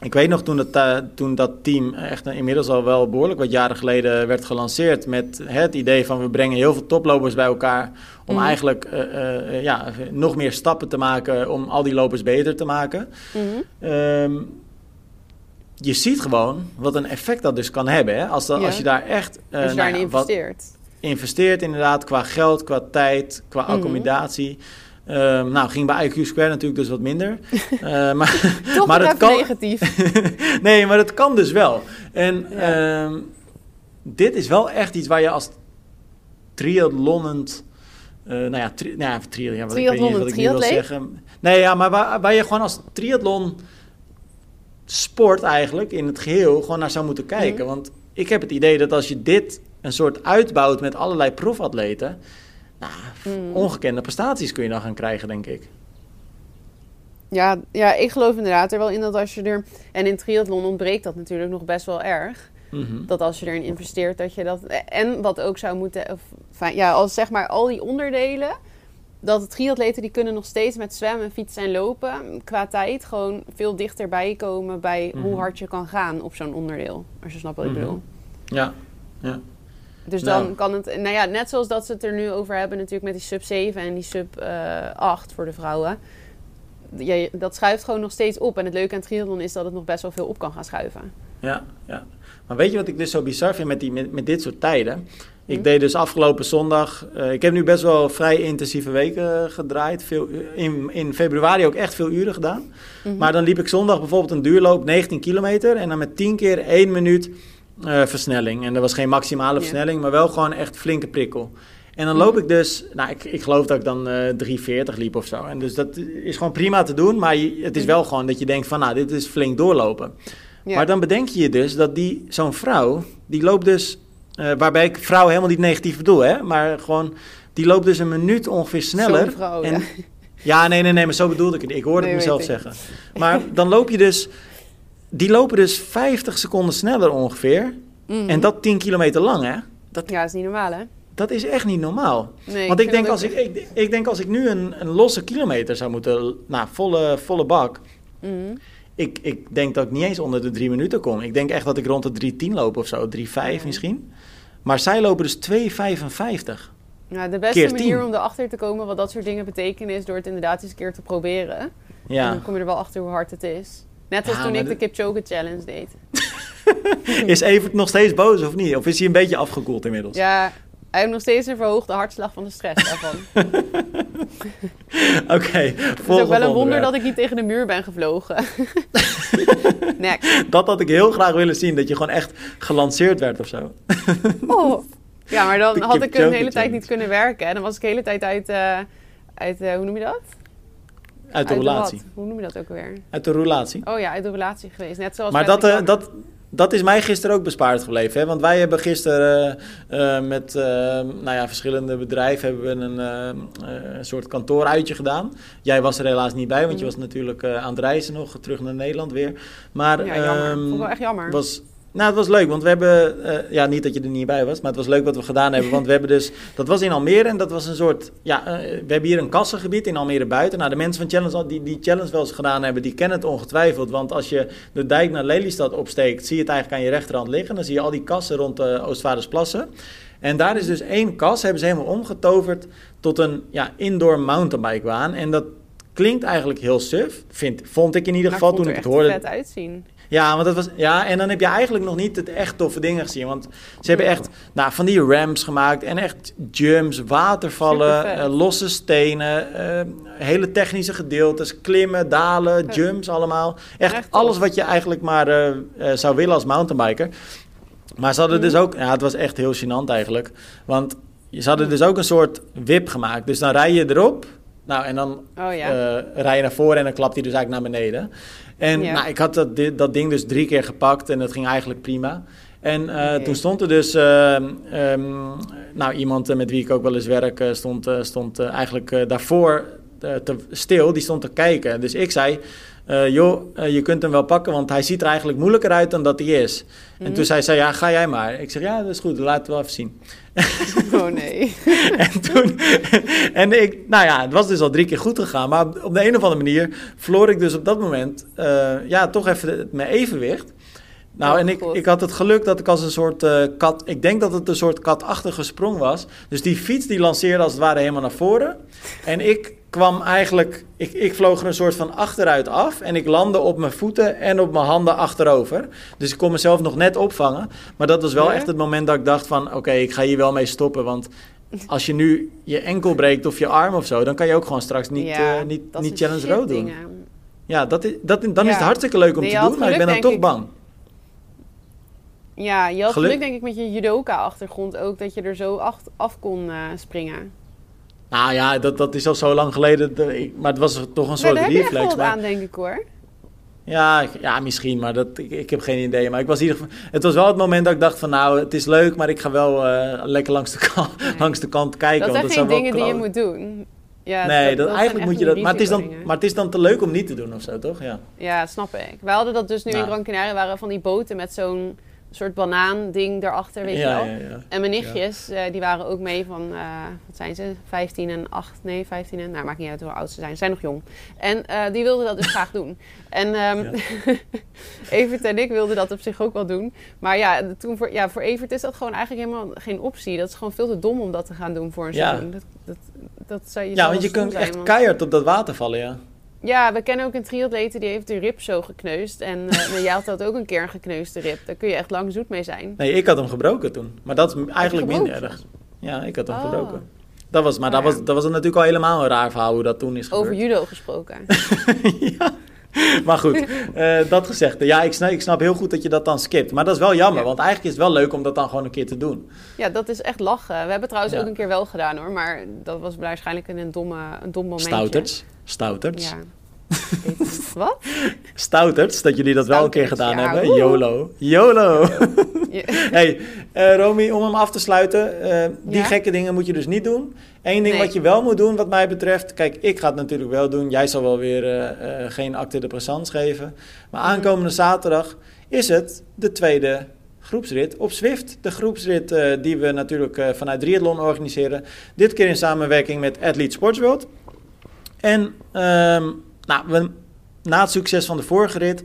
ik weet nog toen, het, uh, toen dat team echt inmiddels al wel behoorlijk wat jaren geleden werd gelanceerd. Met het idee van we brengen heel veel toplopers bij elkaar. Om Mhm. eigenlijk uh, uh, ja, nog meer stappen te maken om al die lopers beter te maken. Mhm. Um, je ziet gewoon wat een effect dat dus kan hebben. Hè? Als, dat, Ja. als je daar echt Als je nou daarin ja, wat investeert. investeert, inderdaad, qua geld, qua tijd, qua Mhm. accommodatie. Um, nou, ging bij IQ Square natuurlijk dus wat minder. Uh, maar Toch maar het kan, negatief. nee, maar het kan dus wel. En Ja. um, dit is wel echt iets waar je als triathlonend... Uh, nou ja, tri nou ja, tri ja, wat, ik weet niet wat ik nu wil zeggen. Nee, ja, maar waar, waar je gewoon als triathlon sport eigenlijk in het geheel gewoon naar zou moeten kijken. Mhm. Want ik heb het idee dat als je dit een soort uitbouwt met allerlei profatleten... Nou, Mhm. ongekende prestaties kun je dan gaan krijgen, denk ik. Ja, ja, ik geloof inderdaad er wel in dat als je er... En in triathlon ontbreekt dat natuurlijk nog best wel erg. Mhm. Dat als je erin investeert, dat je dat... En wat ook zou moeten... Of, fijn, ja, als zeg maar al die onderdelen... Dat de triatleten die kunnen nog steeds met zwemmen, fietsen en lopen... qua tijd gewoon veel dichterbij komen bij Mhm. hoe hard je kan gaan op zo'n onderdeel. Als je snapt wat ik Mhm. bedoel. Ja, ja. Dus Nou. dan kan het... Nou ja, net zoals dat ze het er nu over hebben natuurlijk met die sub 7 en die sub eh 8 voor de vrouwen. Ja, dat schuift gewoon nog steeds op. En het leuke aan triathlon is dat het nog best wel veel op kan gaan schuiven. Ja, ja. Maar weet je wat ik dus zo bizar vind met, die, met, met dit soort tijden? Ik deed dus afgelopen zondag. eh, ik heb nu best wel vrij intensieve weken gedraaid. Veel, in, in februari ook echt veel uren gedaan. Mhm. Maar dan liep ik zondag bijvoorbeeld een duurloop 19 kilometer. En dan met 10 keer 1 minuut eh, versnelling. En dat was geen maximale versnelling, maar wel gewoon echt flinke prikkel. En dan loop Mhm. ik dus, nou, ik, ik geloof dat ik dan eh 3,40 liep of zo. En dus dat is gewoon prima te doen. Maar je- het is Mhm. wel gewoon dat je denkt van, nou, dit is flink doorlopen. Maar dan bedenk je je dus dat die, zo'n vrouw, die loopt dus, eh, waarbij ik vrouw helemaal niet negatief bedoel, hè, maar gewoon, die loopt dus een minuut ongeveer sneller. Vrouw, en, ja. ja, nee, nee, nee, maar zo bedoelde ik het. Ik hoorde Nee, het mezelf zeggen. Maar dan loop je dus, die lopen dus 50 seconden sneller ongeveer. Mhm. En dat 10 kilometer lang, hè. Dat, Ja, is niet normaal, hè? dat is echt niet normaal. Nee, Want ik denk, dat als ik, ik, ik denk als ik nu een, een losse kilometer zou moeten, nou, volle, volle bak. Mhm. Ik, ik denk dat ik niet eens onder de drie minuten kom. Ik denk echt dat ik rond de 3.10 loop of zo, 3.5 Ja. misschien. Maar zij lopen dus 2.55. Ja, de beste manier 10. om erachter te komen wat dat soort dingen betekenen... is door het inderdaad eens een keer te proberen. En Ja. dan kom je er wel achter hoe hard het is. Net als Ja, toen ik de Kipchoge Challenge deed. Is Evert nog steeds boos of niet? Of is hij een beetje afgekoeld inmiddels? Ja, hij heeft nog steeds een verhoogde hartslag van de stress daarvan. Oké, Het is ook wel een wonder onderwerp. dat ik niet tegen de muur ben gevlogen. Next. Dat had ik heel graag willen zien, dat je gewoon echt gelanceerd werd of zo. Oh. Ja, maar dan had ik een hele tijd niet kunnen werken. En dan was ik de hele tijd uit, eh, uit eh, hoe noem je dat? Uit de Uit relatie. Hoe noem je dat ook weer? Uit de relatie. Oh ja, uit de relatie geweest. Net zoals Maar dat, eh, dat, dat is mij gisteren ook bespaard gebleven. Hè? Want wij hebben gisteren eh, eh, met nou ja, verschillende bedrijven hebben we een soort kantooruitje gedaan. Jij was er helaas niet bij, want je Mhm. was natuurlijk aan het reizen nog, terug naar Nederland weer. Maar Ja, jammer. ehm, Vond ik wel echt jammer. was, nou, het was leuk, want we hebben... eh, ja, niet dat je er niet bij was, maar het was leuk wat we gedaan hebben. Want we hebben dus... Dat was in Almere en dat was een soort... Ja, eh, we hebben hier een kassengebied in Almere buiten. Nou, de mensen van Challenge, die die challenge wel eens gedaan hebben, die kennen het ongetwijfeld. Want als je de dijk naar Lelystad opsteekt, zie je het eigenlijk aan je rechterhand liggen. Dan zie je al die kassen rond de Oostvaardersplassen. En daar is dus één kas, hebben ze helemaal omgetoverd tot een ja, indoor mountainbikebaan. En dat klinkt eigenlijk heel suf, vind, vond ik in ieder Maar geval toen ik het hoorde. vet uitzien. Ja, want dat was, ja, en dan heb je eigenlijk nog niet het echt toffe dingen gezien. Want ze hebben echt nou, van die ramps gemaakt en echt jumps, watervallen, eh, losse stenen, eh, hele technische gedeeltes, klimmen, dalen, jumps allemaal. Echt, alles wat je eigenlijk maar eh, zou willen als mountainbiker. Maar ze hadden Mhm. dus ook, ja, het was echt heel gênant eigenlijk. Want ze hadden dus ook een soort wip gemaakt. Dus dan rij je erop. Nou, en dan Oh ja. eh, rij je naar voren en dan klapt hij dus eigenlijk naar beneden. En Ja. nou, ik had dat, dat ding dus drie keer gepakt en dat ging eigenlijk prima. En eh, toen stond er dus ehm, ehm, nou, iemand eh, met wie ik ook wel eens werk, stond, stond eigenlijk daarvoor te, stil, die stond te kijken. Dus ik zei, joh, je kunt hem wel pakken, want hij ziet er eigenlijk moeilijker uit dan dat hij is. En Mhm. toen zei zij, ja, ga jij maar. Ik zeg, ja, dat is goed, laat het wel even zien. Oh nee. en toen, en ik, nou ja, het was dus al drie keer goed gegaan, maar op de een of andere manier verloor ik dus op dat moment, eh, ja, toch even mijn evenwicht. Nou, Oh, en ik, God. ik had het geluk dat ik als een soort eh, kat, ik denk dat het een soort katachtige sprong was. Dus die fiets die lanceerde als het ware helemaal naar voren. En ik kwam eigenlijk, ik, ik vloog er een soort van achteruit af. En ik landde op mijn voeten en op mijn handen achterover. Dus ik kon mezelf nog net opvangen. Maar dat was wel Ja? echt het moment dat ik dacht van, oké, ik ga hier wel mee stoppen. Want als je nu je enkel breekt of je arm of zo, dan kan je ook gewoon straks niet, Ja, eh, niet, challenge road doen. dingen. Ja, dat is, dat, dan is het hartstikke leuk om Nee, te doen, maar ik ben dan toch ik. bang. Ja, je had Geluk- geluk denk ik met je judoka-achtergrond ook dat je er zo af, af kon eh, springen. Nou ja, dat, dat is al zo lang geleden. dat maar het was toch een soort daar heb je Maar, aan, denk ik hoor. ja, ja, misschien, maar dat, ik, ik heb geen idee. Maar ik was in ieder geval, het was wel het moment dat ik dacht van nou, het is leuk, maar ik ga wel eh, lekker langs de, kant, langs de kant kijken. dat want zijn geen zou wel dingen die je moet doen. Ja, nee, dat, zijn eigenlijk moet je dat. Maar het, is dan, maar het is dan te leuk om niet te doen of zo, toch? Ja. Ja, snap ik. Wij hadden dat dus nu Nou. in Gran Canaria, waren van die boten met zo'n soort banaan-ding erachter, weet je wel. ja, ja. En mijn nichtjes, eh, die waren ook mee van, eh, wat zijn ze, 15 en 8, nee, 15 en, nou maakt niet uit hoe oud ze zijn, ze zijn nog jong. En eh, die wilden dat dus graag doen. En ehm Evert en ik wilden dat op zich ook wel doen. Maar ja, toen voor, ja, voor Evert is dat gewoon eigenlijk helemaal geen optie. Dat is gewoon veel te dom om dat te gaan doen voor een Ja. seizoen. Dat, dat, dat zou je ja, want je kunt zijn, echt want- keihard op dat water vallen, ja. Ja, we kennen ook een triatlete die heeft de rib zo gekneusd. En uh, jij had dat ook een keer een gekneusde rib. Daar kun je echt lang zoet mee zijn. Nee, ik had hem gebroken toen. Maar dat is eigenlijk minder erg. Ja, ik had hem oh. gebroken. Dat was, maar oh, dat, was, dat was natuurlijk al helemaal een raar verhaal hoe dat toen is gebeurd. Over judo gesproken. ja. Maar goed, uh, dat gezegd. Ja, ik snap, ik snap heel goed dat je dat dan skipt. Maar dat is wel jammer, want eigenlijk is het wel leuk om dat dan gewoon een keer te doen. Ja, dat is echt lachen. We hebben trouwens ook een keer wel gedaan hoor. Maar dat was waarschijnlijk een domme, een dom momentje. Stouterts. Stouterts. Ja. Wat? Stouterts, dat jullie dat wel een keer gedaan hebben. YOLO. YOLO. hey, uh, Romy, om hem af te sluiten. Uh, die gekke dingen moet je dus niet doen. Eén ding wat je wel moet doen, wat mij betreft. Kijk, ik ga het natuurlijk wel doen. Jij zal wel weer uh, geen acte de présence geven. Maar mhm. aankomende zaterdag is het de tweede groepsrit op Zwift. De groepsrit die we natuurlijk vanuit Triathlon organiseren. Dit keer in samenwerking met Athlete Sports World. En um, nou, we, na het succes van de vorige rit.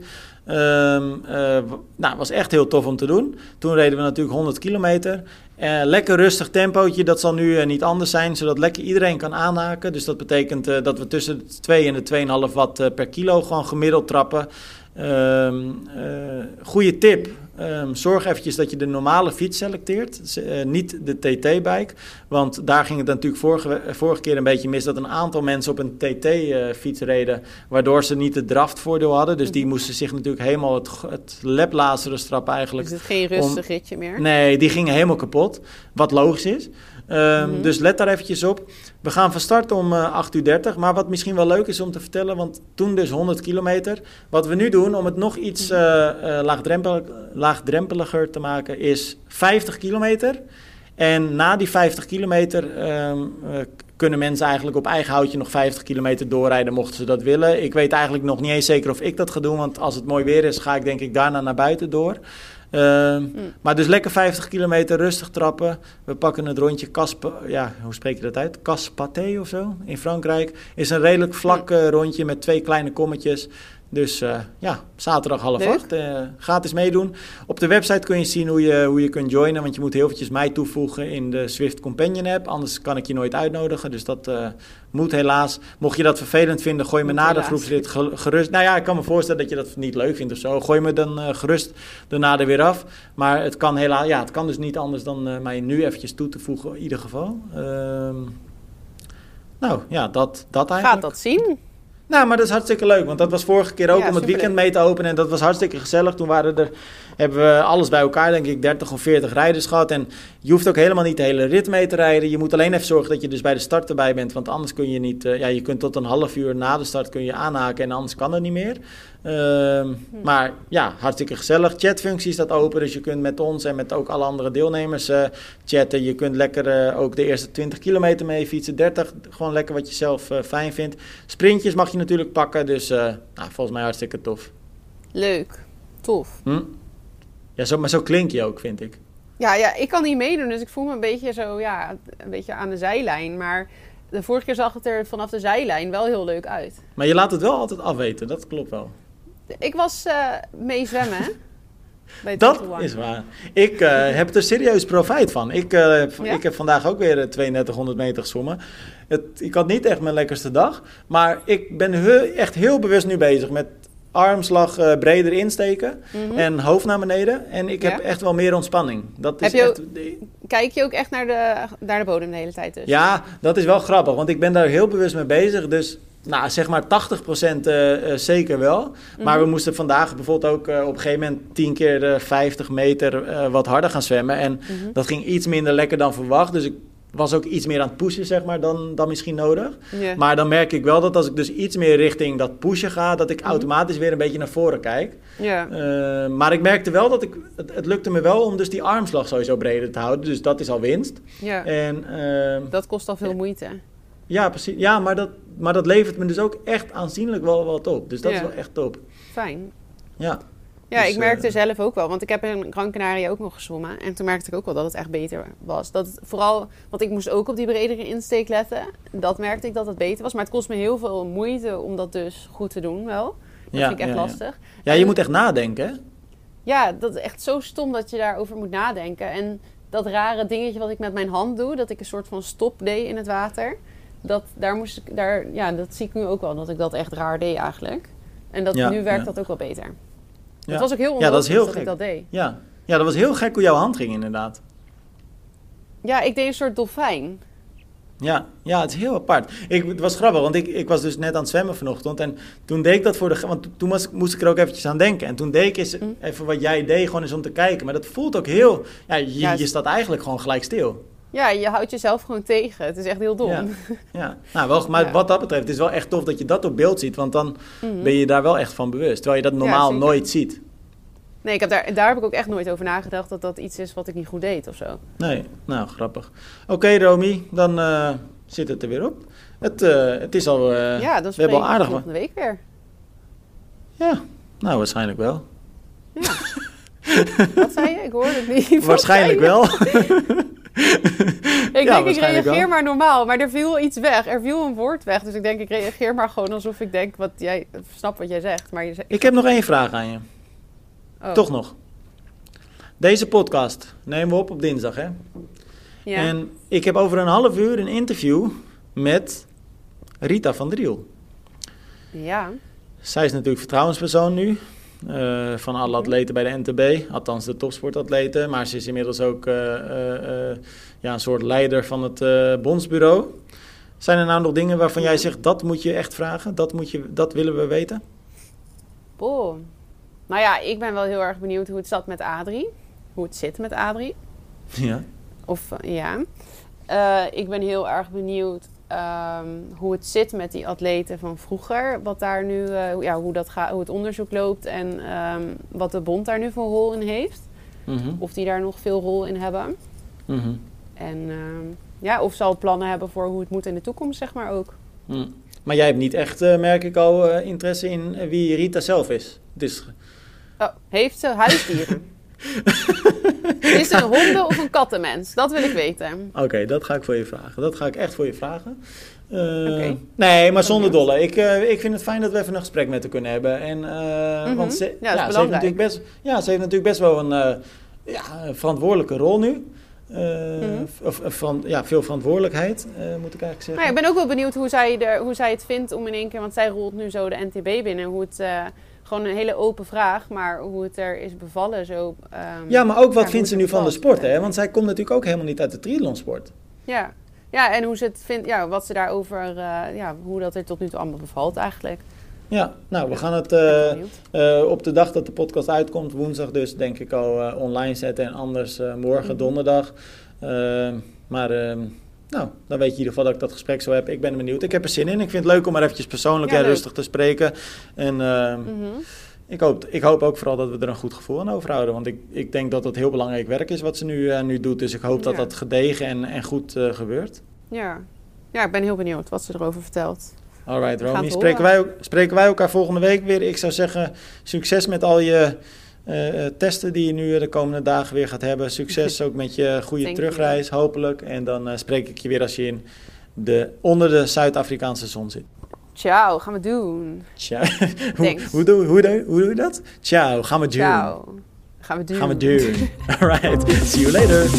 Um, uh, nou, was echt heel tof om te doen. Toen reden we natuurlijk 100 kilometer. Uh, lekker rustig tempootje, dat zal nu uh, niet anders zijn, zodat lekker iedereen kan aanhaken. Dus dat betekent dat we tussen de 2 en de 2,5 watt per kilo gewoon gemiddeld trappen. Um, goede tip, Um, zorg eventjes dat je de normale fiets selecteert, uh, niet de TT-bike. Want daar ging het natuurlijk vorige, vorige keer een beetje mis dat een aantal mensen op een TT-fiets uh, reden, waardoor ze niet het draftvoordeel hadden. Dus die mhm. moesten zich natuurlijk helemaal het, het leplazeren strappen eigenlijk. Dus het geen rustig ritje meer? Nee, die gingen helemaal kapot, wat logisch is. Um, Dus let daar eventjes op. We gaan van start om uh, eh, 8.30 uur Maar wat misschien wel leuk is om te vertellen, want toen dus 100 kilometer. Wat we nu doen om het nog iets uh, uh, laagdrempelig, laagdrempeliger te maken, is 50 kilometer. En na die 50 kilometer um, kunnen mensen eigenlijk op eigen houtje nog 50 kilometer doorrijden, mochten ze dat willen. Ik weet eigenlijk nog niet eens zeker of ik dat ga doen, want als het mooi weer is, ga ik denk ik daarna naar buiten door. Uh, Maar dus lekker 50 kilometer rustig trappen. We pakken het rondje Caspe, ja, hoe spreek je dat uit? Caspaté of zo in Frankrijk. Is een redelijk vlak uh, rondje met twee kleine kommetjes. Dus uh, ja, zaterdag half acht. Uh, gratis meedoen. Op de website kun je zien hoe je, hoe je kunt joinen. Want je moet heel eventjes mij toevoegen in de Swift Companion app. Anders kan ik je nooit uitnodigen. Dus dat uh, moet helaas. Mocht je dat vervelend vinden, gooi me na de groepslid gerust. Nou ja, ik kan me voorstellen dat je dat niet leuk vindt of zo. Gooi me dan gerust daarna er weer af. Maar het kan helaas, ja, het kan dus niet anders dan mij nu eventjes toe te voegen in ieder geval. Ehm, nou ja, dat, dat eigenlijk. Gaat dat zien? Nou, maar dat is hartstikke leuk. Want dat was vorige keer ook om het weekend mee te openen. En dat was hartstikke gezellig. Toen waren er, hebben we alles bij elkaar, denk ik, 30 of 40 rijders gehad. En je hoeft ook helemaal niet de hele rit mee te rijden. Je moet alleen even zorgen dat je dus bij de start erbij bent. Want anders kun je niet, uh, ja, je kunt tot een half uur na de start kun je aanhaken. En anders kan het niet meer. Uh, hm. Maar ja, hartstikke gezellig. Chatfunctie staat open. Dus je kunt met ons en met ook alle andere deelnemers uh, chatten. Je kunt lekker eh, ook de eerste 20 kilometer mee fietsen. 30, gewoon lekker wat je zelf fijn vindt. Sprintjes mag je natuurlijk pakken. Dus nou, volgens mij hartstikke tof. Leuk. Tof. Hm? Ja, zo, maar zo klink je ook, vind ik. Ja, ja, ik kan niet meedoen, dus ik voel me een beetje zo, ja, een beetje aan de zijlijn. Maar de vorige keer zag het er vanaf de zijlijn wel heel leuk uit. Maar je laat het wel altijd afweten, dat klopt wel. Ik was uh, mee zwemmen, Bij dat is waar. Ik uh, heb er serieus profijt van. Ik, uh, ja? ik heb vandaag ook weer 3200 meter gezwommen. Het, ik had niet echt mijn lekkerste dag. Maar ik ben he echt heel bewust nu bezig met armslag uh, breder insteken mm -hmm. en hoofd naar beneden. En ik heb echt wel meer ontspanning. Dat is echt... Kijk je ook echt naar de, naar de bodem de hele tijd dus? Ja, dat is wel grappig, want ik ben daar heel bewust mee bezig. Dus nou, zeg maar 80% uh, uh, zeker wel. Mm -hmm. Maar we moesten vandaag bijvoorbeeld ook uh, op een gegeven moment 10 keer de 50 meter wat harder gaan zwemmen. En mm -hmm. dat ging iets minder lekker dan verwacht. Dus ik was ook iets meer aan het pushen, zeg maar, dan, dan misschien nodig. Yeah. Maar dan merk ik wel dat als ik dus iets meer richting dat pushen ga, dat ik mm -hmm. automatisch weer een beetje naar voren kijk. Yeah. Maar ik merkte wel dat ik, het, het, lukte me wel om dus die armslag sowieso breder te houden. Dus dat is al winst. Ja. En, uh, dat kost al veel moeite. Ja, precies. Ja, maar dat, maar dat levert me dus ook echt aanzienlijk wel wat op. Dus dat is wel echt top. Fijn. Ja. Ja, dus, ik merkte uh, zelf ook wel, want ik heb in Gran Canaria ook nog gezwommen. En toen merkte ik ook wel dat het echt beter was. Dat het vooral, want ik moest ook op die bredere insteek letten. Dat merkte ik dat het beter was. Maar het kost me heel veel moeite om dat dus goed te doen wel. Dat ja, vind ik echt ja, lastig. Ja, ja je en, moet echt nadenken, hè? Ja, dat is echt zo stom dat je daarover moet nadenken. En dat rare dingetje wat ik met mijn hand doe, dat ik een soort van stop deed in het water. Dat, daar moest ik, daar, ja, dat zie ik nu ook wel, dat ik dat echt raar deed eigenlijk. En dat, Ja, nu werkt ja. dat ook wel beter. Ja. Het was ook heel onlogisch dat is heel dat gek. ik dat deed. Ja. ja, dat was heel gek hoe jouw hand ging inderdaad. Ja, ik deed een soort dolfijn. Ja, ja, het is heel apart. Ik, het was grappig, want ik, ik was dus net aan het zwemmen vanochtend. En toen deed ik dat voor de... Want toen was, moest ik er ook eventjes aan denken. En toen deed ik eens Mm. even wat jij deed, gewoon eens om te kijken. Maar dat voelt ook heel... Ja, je, Ja, je staat eigenlijk gewoon gelijk stil. Ja, je houdt jezelf gewoon tegen. Het is echt heel dom. Ja. Ja, nou, wel, maar Ja. wat dat betreft is het wel echt tof dat je dat op beeld ziet. Want dan Mhm. ben je daar wel echt van bewust. Terwijl je dat normaal nooit ziet. Nee, ik heb daar, daar heb ik ook echt nooit over nagedacht dat dat iets is wat ik niet goed deed of zo. Nee, nou, grappig. Oké, Romy, dan eh, zit het er weer op. Het, eh, het is al... eh, ja, dan we hebben al aardig volgende week weer. Ja, nou, waarschijnlijk wel. Ja. Wat zei je? Ik hoorde het niet. Waarschijnlijk wel. Ik Ja, denk, ik reageer wel. maar normaal, maar er viel iets weg. Er viel een woord weg, dus ik denk, ik reageer maar gewoon alsof ik denk wat jij, snap wat jij zegt. Maar je Ik heb nog één vraag aan je. oh, Toch nog. Deze podcast nemen we op op dinsdag, hè? Ja. En ik heb over een half uur een interview met Rita van Driel. ja. Zij is natuurlijk vertrouwenspersoon nu. Eh, van alle atleten bij de NTB, althans de topsportatleten. Maar ze is inmiddels ook eh, eh, ja, een soort leider van het bondsbureau. Zijn er nou nog dingen waarvan jij zegt, dat moet je echt vragen? Dat, moet je, dat willen we weten? Oh. Nou ja, ik ben wel heel erg benieuwd hoe het zat met Adrie. Hoe het zit met Adrie. Ja. Of ja. Ik ben heel erg benieuwd ehm, hoe het zit met die atleten van vroeger. Wat daar nu, eh, ja, hoe, dat gaat, hoe het onderzoek loopt en ehm, wat de bond daar nu voor rol in heeft. Mhm. Of die daar nog veel rol in hebben. Mhm. En ehm, ja, of ze al plannen hebben voor hoe het moet in de toekomst, zeg maar ook. Hm. Maar jij hebt niet echt, eh, merk ik al, eh, interesse in wie Rita zelf is. Is Oh, heeft ze huisdieren? Is ze een honden- of een kattenmens? Dat wil ik weten. Oké, dat ga ik voor je vragen. Dat ga ik echt voor je vragen. Oké. Nee, maar zonder dolle. Ik, eh, ik vind het fijn dat we even een gesprek met haar kunnen hebben. En, eh, Mhm. Want ze, Ja, ze heeft natuurlijk best, ja, ze heeft natuurlijk best wel een ja, een verantwoordelijke rol nu. Eh, Mhm. Of of van, ja, veel verantwoordelijkheid, eh, moet ik eigenlijk zeggen. Maar ik ben ook wel benieuwd hoe zij, er, hoe zij het vindt om in één keer... Want zij rolt nu zo de NTB binnen. Hoe het, eh, gewoon een hele open vraag, maar hoe het er is bevallen zo... ehm, Ja, maar ook wat vindt ze nu van de sport, hè? Want zij komt natuurlijk ook helemaal niet uit de triathlonsport. Ja. ja, en hoe ze het vindt, ja, wat ze daarover... eh, ja, hoe dat er tot nu toe allemaal bevalt eigenlijk. Ja, nou, we gaan het eh, eh, op de dag dat de podcast uitkomt, woensdag dus, denk ik al eh, online zetten. En anders morgen, Mhm. donderdag. Ehm, maar ehm, nou, dan weet je in ieder geval dat ik dat gesprek zo heb. Ik ben benieuwd. Ik heb er zin in. Ik vind het leuk om maar eventjes persoonlijk Ja, en leuk. rustig te spreken. En ehm, Mhm. ik, hoop, ik hoop ook vooral dat we er een goed gevoel aan overhouden. Want ik, ik denk dat het heel belangrijk werk is wat ze nu, nu doet. Dus ik hoop dat Ja. dat gedegen en, en goed gebeurt. Ja. ja, ik ben heel benieuwd wat ze erover vertelt. Alright, Romy. Spreken wij, spreken wij elkaar volgende week weer? Ik zou zeggen, succes met al je eh, eh, testen die je nu de komende dagen weer gaat hebben. Succes ook met je goede Thank you. terugreis, hopelijk. En dan eh, spreek ik je weer als je in de, onder de Zuid-Afrikaanse zon zit. Ciao, gaan we doen. Tja. hoe, hoe, doe, hoe, doe, hoe doe je dat? Ciao, gaan we doen. Ciao. Gaan we doen. Gaan we doen. Alright, see you later.